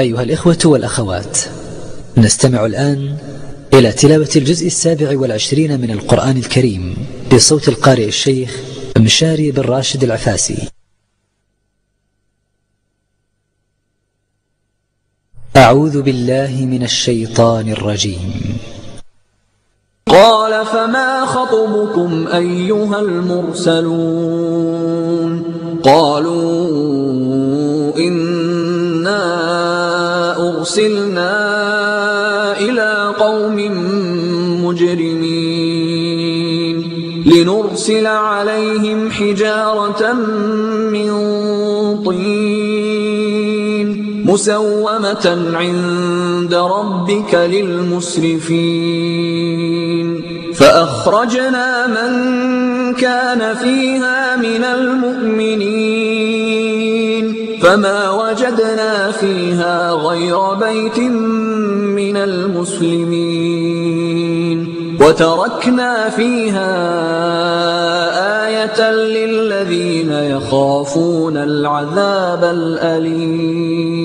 أيها الإخوة والأخوات نستمع الآن إلى تلاوة الجزء السابع والعشرين من القرآن الكريم بصوت القارئ الشيخ مشاري بن راشد العفاسي. أعوذ بالله من الشيطان الرجيم. قال فما خطبكم أيها المرسلون؟ قالوا أرسلنا إلى قوم مجرمين لنرسل عليهم حجارة من طين مسومة عند ربك للمسرفين. فأخرجنا من كان فيها من المؤمنين. فما وجدنا فيها غير بيت من المسلمين وتركنا فيها آية للذين يخافون العذاب الأليم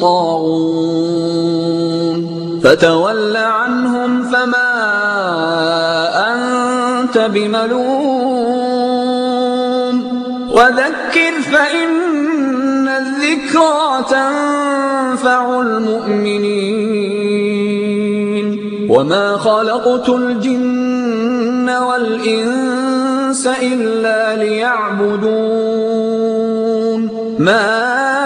طاغون فتول عنهم فما أنت بملوم. وذكر فإن الذكرى تنفع المؤمنين. وما خلقت الجن والإنس إلا ليعبدون. ما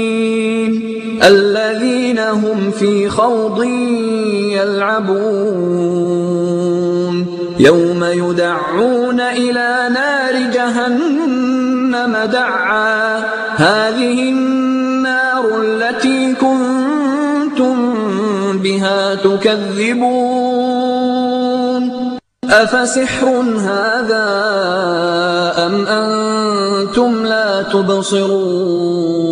الذين هم في خوض يلعبون. يوم يدعون إلى نار جهنم دعا. هذه النار التي كنتم بها تكذبون. أفسحر هذا أم أنتم لا تبصرون؟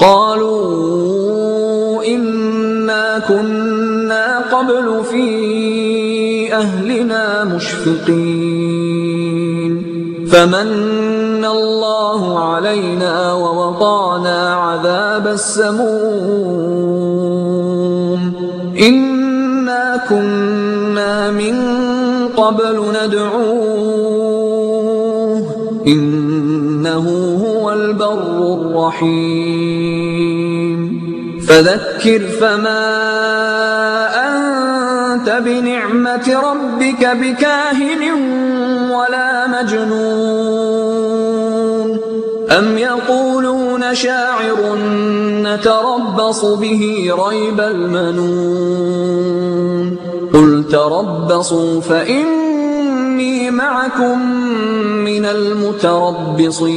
قالوا إنا كنا قبل في أهلنا مشفقين. فمن الله علينا ووقانا عذاب السموم. إنا كنا من قبل ندعوه البر الرحيم. فذكر فما أنت بنعمة ربك بكاهن ولا مجنون. أم يقولون شاعر نتربص به ريب المنون. قل تربصوا فإني معكم من المتربصين.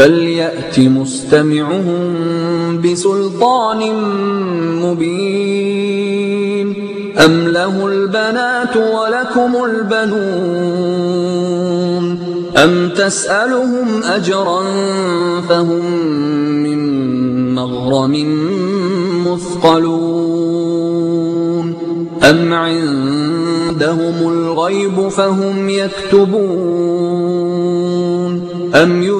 فليأت مستمعهم بسلطان مبين أم له البنات ولكم البنون أم تسألهم أجرا فهم من مغرم مثقلون أم عندهم الغيب فهم يكتبون أم يريدون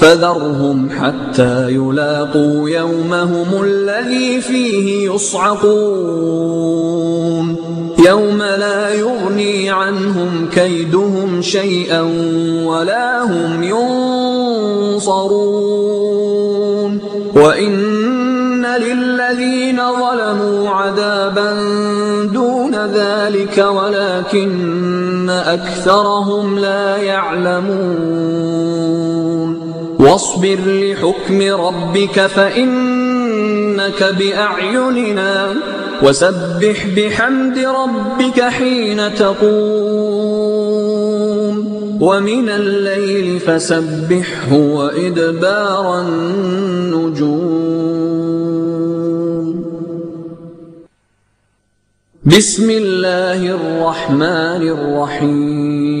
فذرهم حتى يلاقوا يومهم الذي فيه يصعقون. يوم لا يغني عنهم كيدهم شيئا ولا هم ينصرون. وإن للذين ظلموا عذابا دون ذلك ولكن أكثرهم لا يعلمون. واصبر لحكم ربك فإنك بأعيننا وسبح بحمد ربك حين تقوم ومن الليل فسبحه وإدبار النجوم. بسم الله الرحمن الرحيم.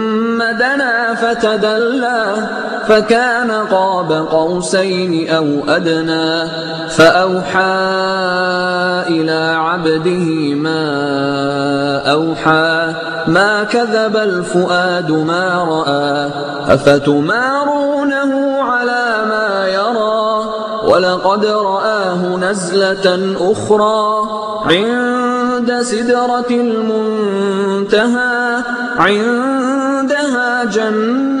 دنا فتدلى فكان قاب قوسين أو أدنى فأوحى إلى عبده ما أوحى ما كذب الفؤاد ما رأى أفتمارونه على ما يرى ولقد رآه نزلة أخرى عند سدرة المنتهى عندها جنة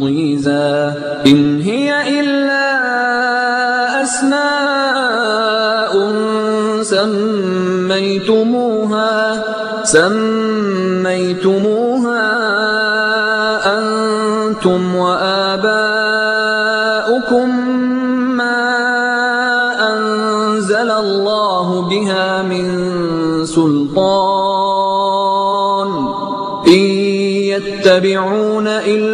ضيزى. إن هي إلا أسماء سميتموها سميتموها أنتم وآباؤكم ما أنزل الله بها من سلطان. إن يتبعون إلا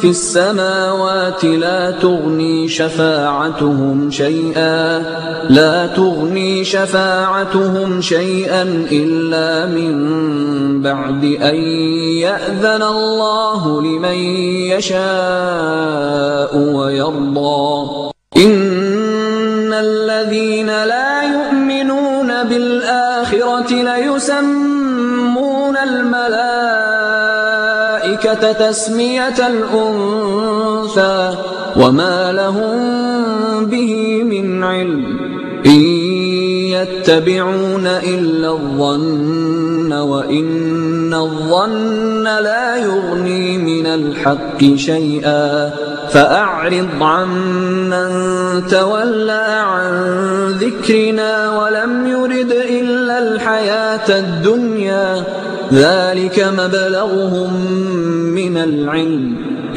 في السماوات لا تغني شفاعتهم شيئا لا تغني شفاعتهم شيئا إلا من بعد أن يأذن الله لمن يشاء ويرضى. إن الذين لا يؤمنون بالآخرة ليسمون الملائكة تسمية الأنثى وما لهم به من علم. إن يتبعون إلا الظن وإن الظن لا يغني من الحق شيئا فأعرض عمن تولى عن ذكرنا ولم يرد إلا الحياة الدنيا ذلك مبلغهم من العلم.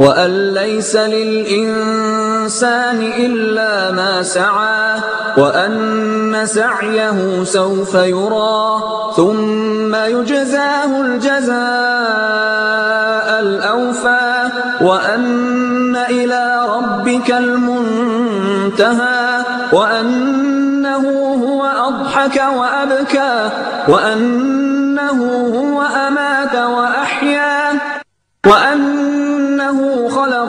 وأن ليس للإنسان إلا ما سعى وأن سعيه سوف يرى ثم يجزاه الجزاء الأوفى وأن إلى ربك المنتهى وأنه هو أضحك وأبكى وأنه هو أمات وأحيا وأنه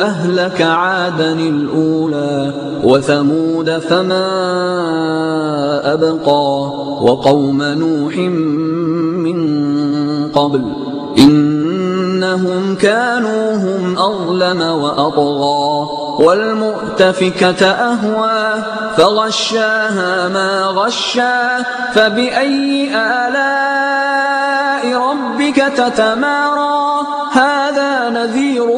أهلك عادا الأولى وثمود فما أبقى وقوم نوح من قبل إنهم كانوا هم أظلم وأطغى والمؤتفكة أهوى فغشاها ما غشا فبأي آلاء ربك تتمارى؟ هذا نذير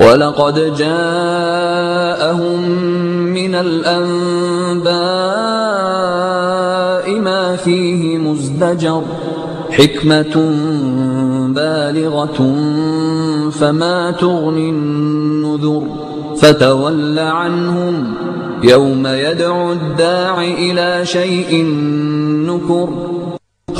ولقد جاءهم من الأنباء ما فيه مزدجر حكمة بالغة فما تغني النذر فتول عنهم يوم يدعو الداع إلى شيء نكر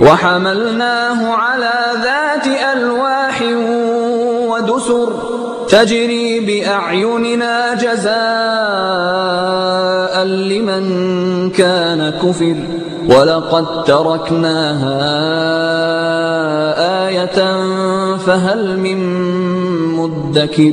وحملناه على ذات ألواح ودسر تجري بأعيننا جزاء لمن كان كفر ولقد تركناها آية فهل من مدكر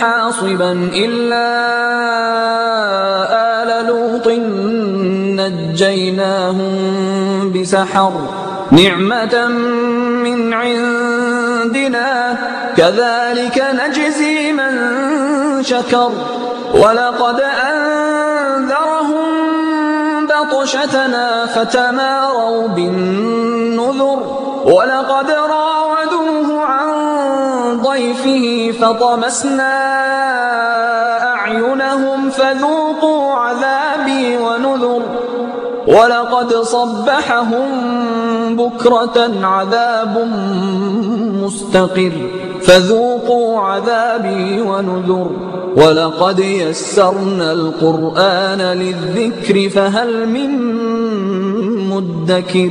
حاصبا إلا آل لوط نجيناهم بسحر. نعمة من عندنا كذلك نجزي من شكر. ولقد أنذرهم بطشتنا فتماروا بالنذر. ولقد ضيفه فطمسنا أعينهم فذوقوا عذابي ونذر ولقد صبحهم بكرة عذاب مستقر فذوقوا عذابي ونذر ولقد يسرنا القرآن للذكر فهل من مدكر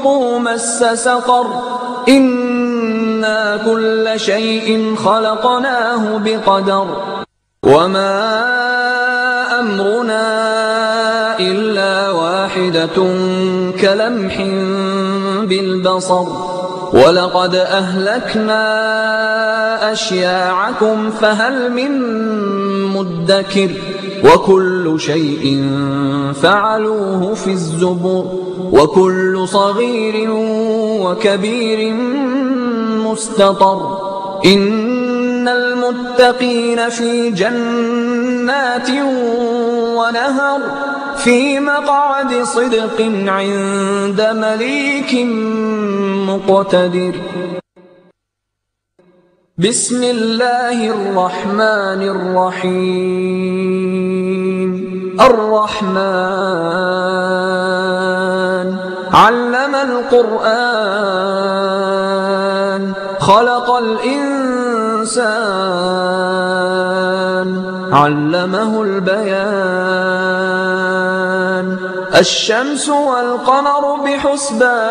ذوقوا مس سقر إنا كل شيء خلقناه بقدر وما أمرنا إلا واحدة كلمح بالبصر ولقد أهلكنا أشياعكم فهل من مدكر وكل شيء فعلوه في الزبر وكل صغير وكبير مستطر. إن المتقين في جنات ونهر في مقعد صدق عند مليك مقتدر. بسم الله الرحمن الرحيم. الرحمن. علم القرآن خلق الإنسان علمه البيان. الشمس والقمر بحسبان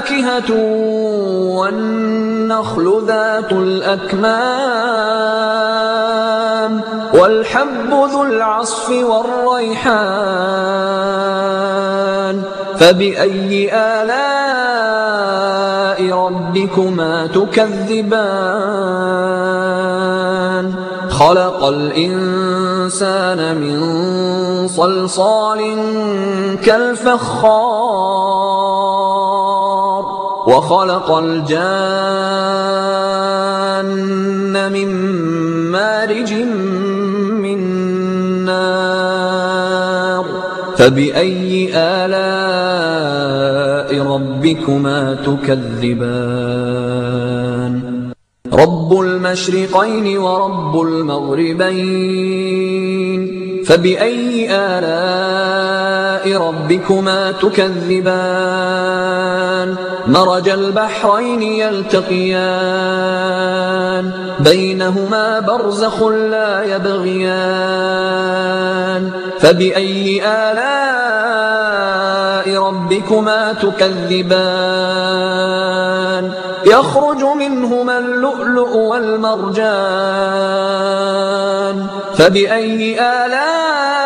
فيها فاكهة والنخل ذات الأكمام والحب ذو العصف والريحان فبأي آلاء ربكما تكذبان؟ خلق الإنسان من صلصال كالفخار وخلق الجان من مارج من نار فبأي آلاء ربكما تكذبان؟ رب المشرقين ورب المغربين. فبأي آلاء ربكما تكذبان؟ مرج البحرين يلتقيان بينهما برزخ لا يبغيان. فبأي ربكما تكذبان يخرج منهما اللؤلؤ والمرجان فبأي آلاء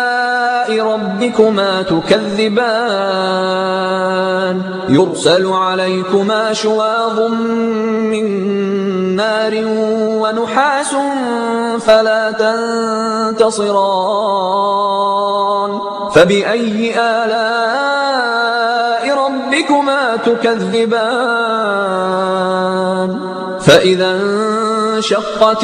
ربكما تكذبان. يرسل عليكما شواظ من نار ونحاس فلا تنتصران. فبأي آلاء ربكما تكذبان؟ فإذا انشقت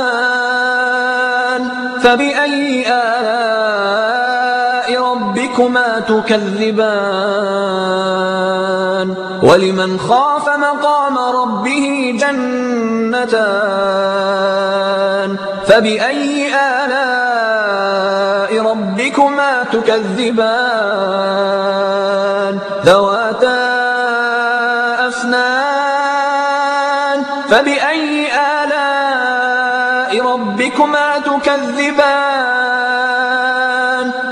فبأي آلاء ربكما تكذبان؟ ولمن خاف مقام ربه جنتان؟ فبأي آلاء ربكما تكذبان؟ ذواتا أفنان؟ فبأي ربكما تكذبان.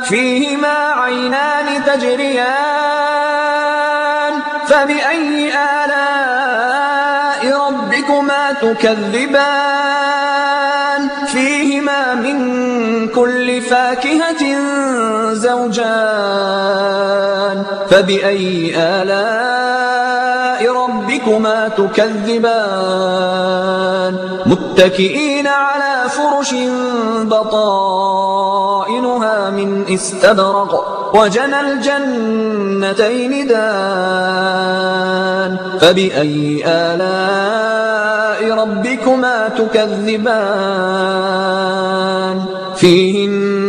فيهما عينان تجريان. فبأي آلاء ربكما تكذبان؟ فيهما من كل فاكهة زوجان. فبأي آلاء ربكما تكذبان؟ متكئين على فرش بطائنها من استبرق وجنى الجنتين دان فبأي آلاء ربكما تكذبان؟ فيهن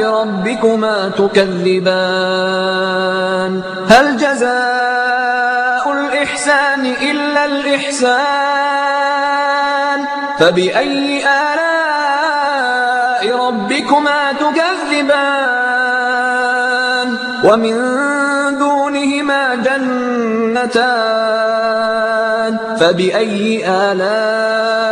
ربكما تكذبان هل جزاء الإحسان إلا الإحسان فبأي آلاء ربكما تكذبان ومن دونهما جنتان فبأي آلاء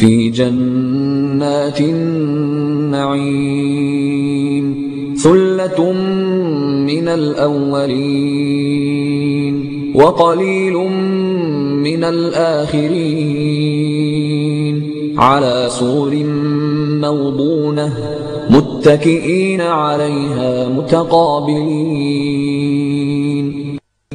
في جنات النعيم ثلة من الأولين وقليل من الآخرين على سور موضونة متكئين عليها متقابلين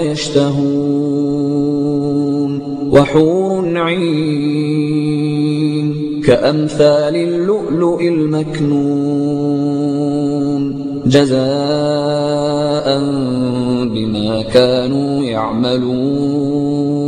يشتهون وحور عين كأمثال اللؤلؤ المكنون جزاء بما كانوا يعملون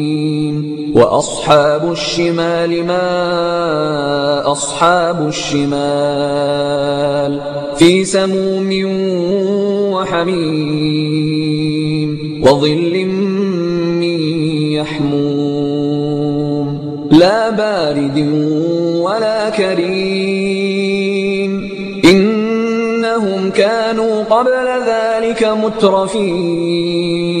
وأصحاب الشمال ما أصحاب الشمال في سموم وحميم وظل من يحموم لا بارد ولا كريم إنهم كانوا قبل ذلك مترفين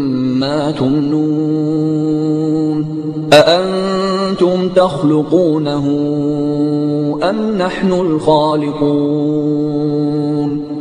ما تمنون أأنتم تخلقونه أم نحن الخالقون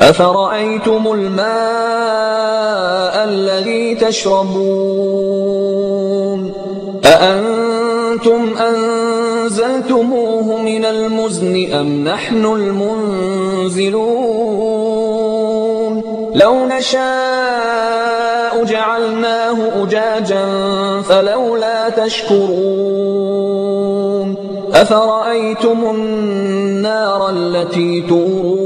أفرأيتم الماء الذي تشربون؟ أأنتم أنزلتموه من المزن أم نحن المنزلون؟ لو نشاء جعلناه أجاجا فلولا تشكرون. أفرأيتم النار التي تورون؟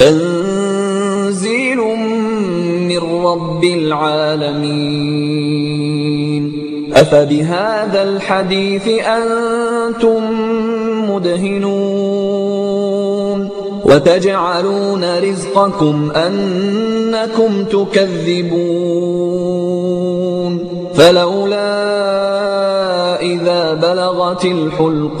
تنزيل من رب العالمين. أفبهذا الحديث أنتم مدهنون. وتجعلون رزقكم أنكم تكذبون. فلولا إذا بلغت الحلقوم.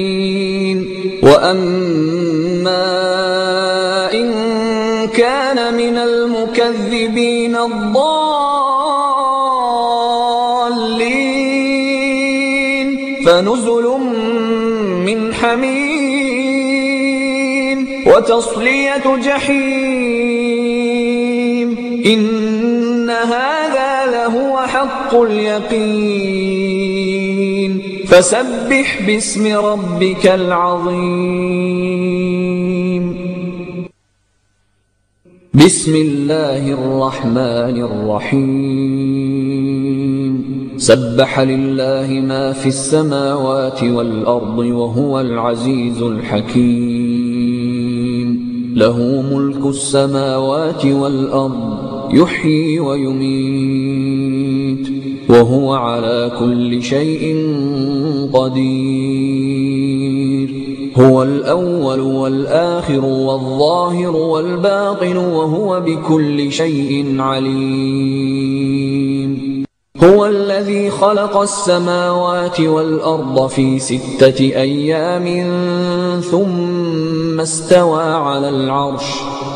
وأما إن كان من المكذبين الضالين فنزل من حميم وتصلية جحيم إن هذا لهو حق اليقين فسبح باسم ربك العظيم. بسم الله الرحمن الرحيم. سبح لله ما في السماوات والأرض وهو العزيز الحكيم. له ملك السماوات والأرض يحيي ويميت. وهو على كل شيء قدير. هو الأول والآخر والظاهر والباطن وهو بكل شيء عليم. هو الذي خلق السماوات والأرض في ستة أيام ثم استوى على العرش.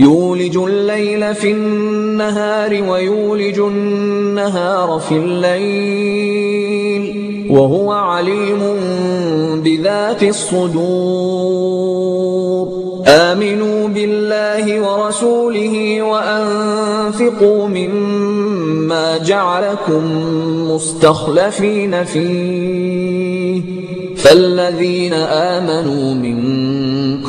يولج الليل في النهار ويولج النهار في الليل وهو عليم بذات الصدور. آمنوا بالله ورسوله وأنفقوا مما جعلكم مستخلفين فيه. فالذين آمنوا منكم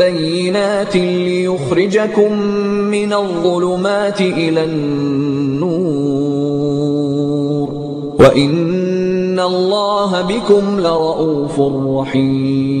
بينات ليخرجكم من الظلمات إلى النور. وإن الله بكم لرؤوف رحيم.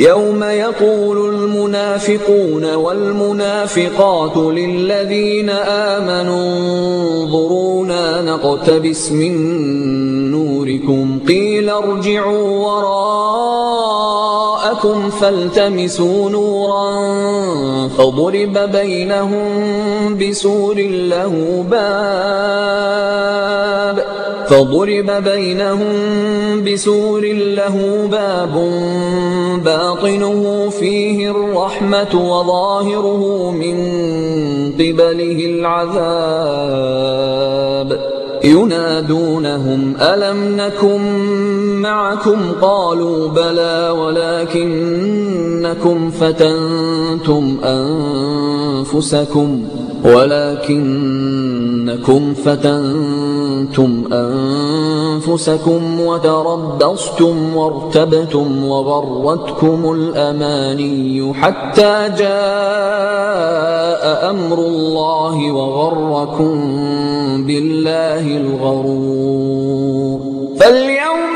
يوم يقول المنافقون والمنافقات للذين آمنوا انظرونا نقتبس من نوركم قيل ارجعوا وراءكم فالتمسوا نورا فضرب بينهم بسور له باب فضرب بينهم بسور له باب باطنه فيه الرحمة وظاهره من قبله العذاب ينادونهم ألم نكن معكم قالوا بلى ولكنكم فتنتم أنفسكم ولكنكم فتنتم أنفسكم وتربصتم وارتبتم وغرتكم الأماني حتى جاء أمر الله وغركم بالله الغرور فاليوم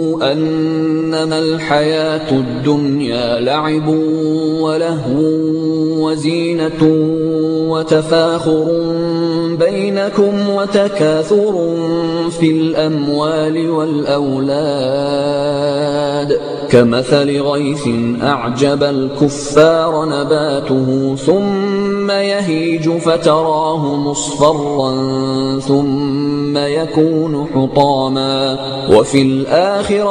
أنما الحياة الدنيا لعب ولهو وزينة وتفاخر بينكم وتكاثر في الأموال والأولاد. كمثل غيث أعجب الكفار نباته ثم يهيج فتراه مصفرا ثم يكون حطاما. وفي الآخرة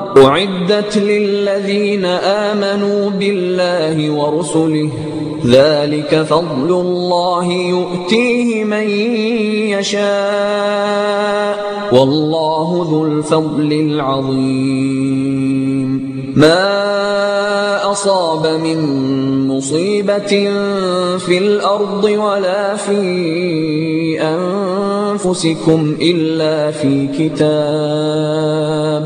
أعدت للذين آمنوا بالله ورسله ذلك فضل الله يؤتيه من يشاء والله ذو الفضل العظيم. ما أصاب من مصيبة في الأرض ولا في أنفسكم إلا في كتاب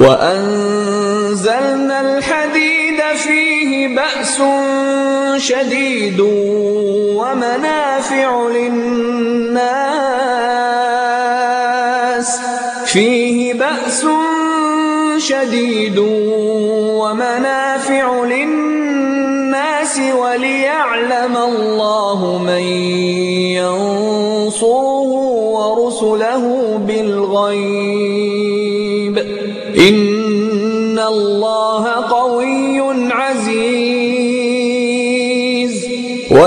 وأنزلنا الحديد فيه بأس شديد ومنافع للناس فيه بأس شديد ومنافع للناس وليعلم الله من ينصره رسله بالغيب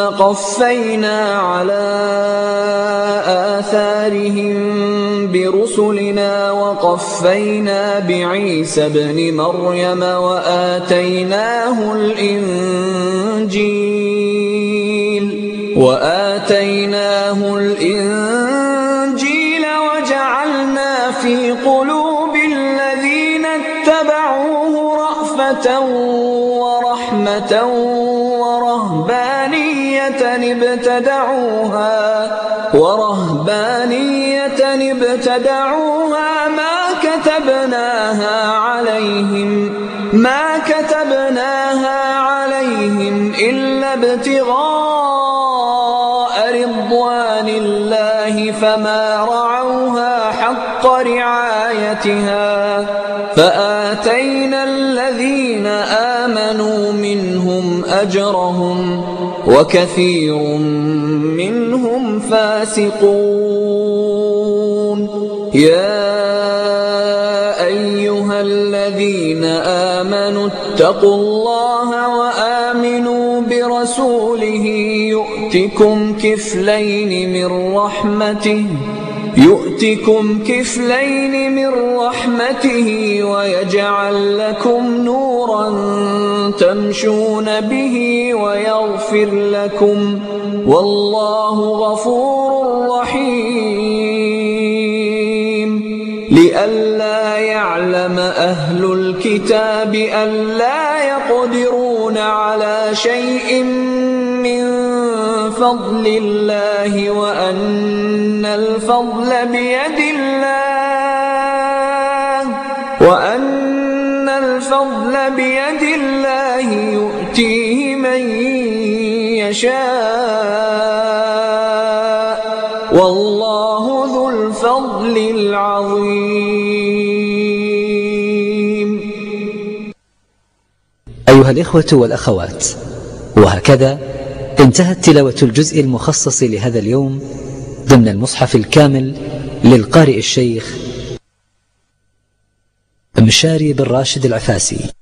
قفينا على آثارهم برسلنا وقفينا بعيسى ابن مريم وآتيناه الإنجيل وآتيناه الإنجيل وجعلنا في قلوب الذين اتبعوه رأفة ورحمة ابتدعوها ورهبانية ابتدعوها ما كتبناها عليهم ما كتبناها عليهم إلا ابتغاء رضوان الله فما رعوها حق رعايتها فآتينا الذين آمنوا منهم أجرهم وكثير منهم فاسقون. يا أيها الذين آمنوا اتقوا الله وآمنوا برسوله يؤتكم كفلين من رحمته يؤتكم كفلين من رحمته ويجعل لكم نورا تمشون به ويغفر لكم والله غفور رحيم. لئلا يعلم أهل الكتاب ألا يقدرون على شيء من فضل الله وأن الفضل بيد الله وأن الفضل بيد يشاء. والله ذو الفضل العظيم. أيها الإخوة والأخوات وهكذا انتهت تلاوة الجزء المخصص لهذا اليوم ضمن المصحف الكامل للقارئ الشيخ مشاري بن راشد العفاسي.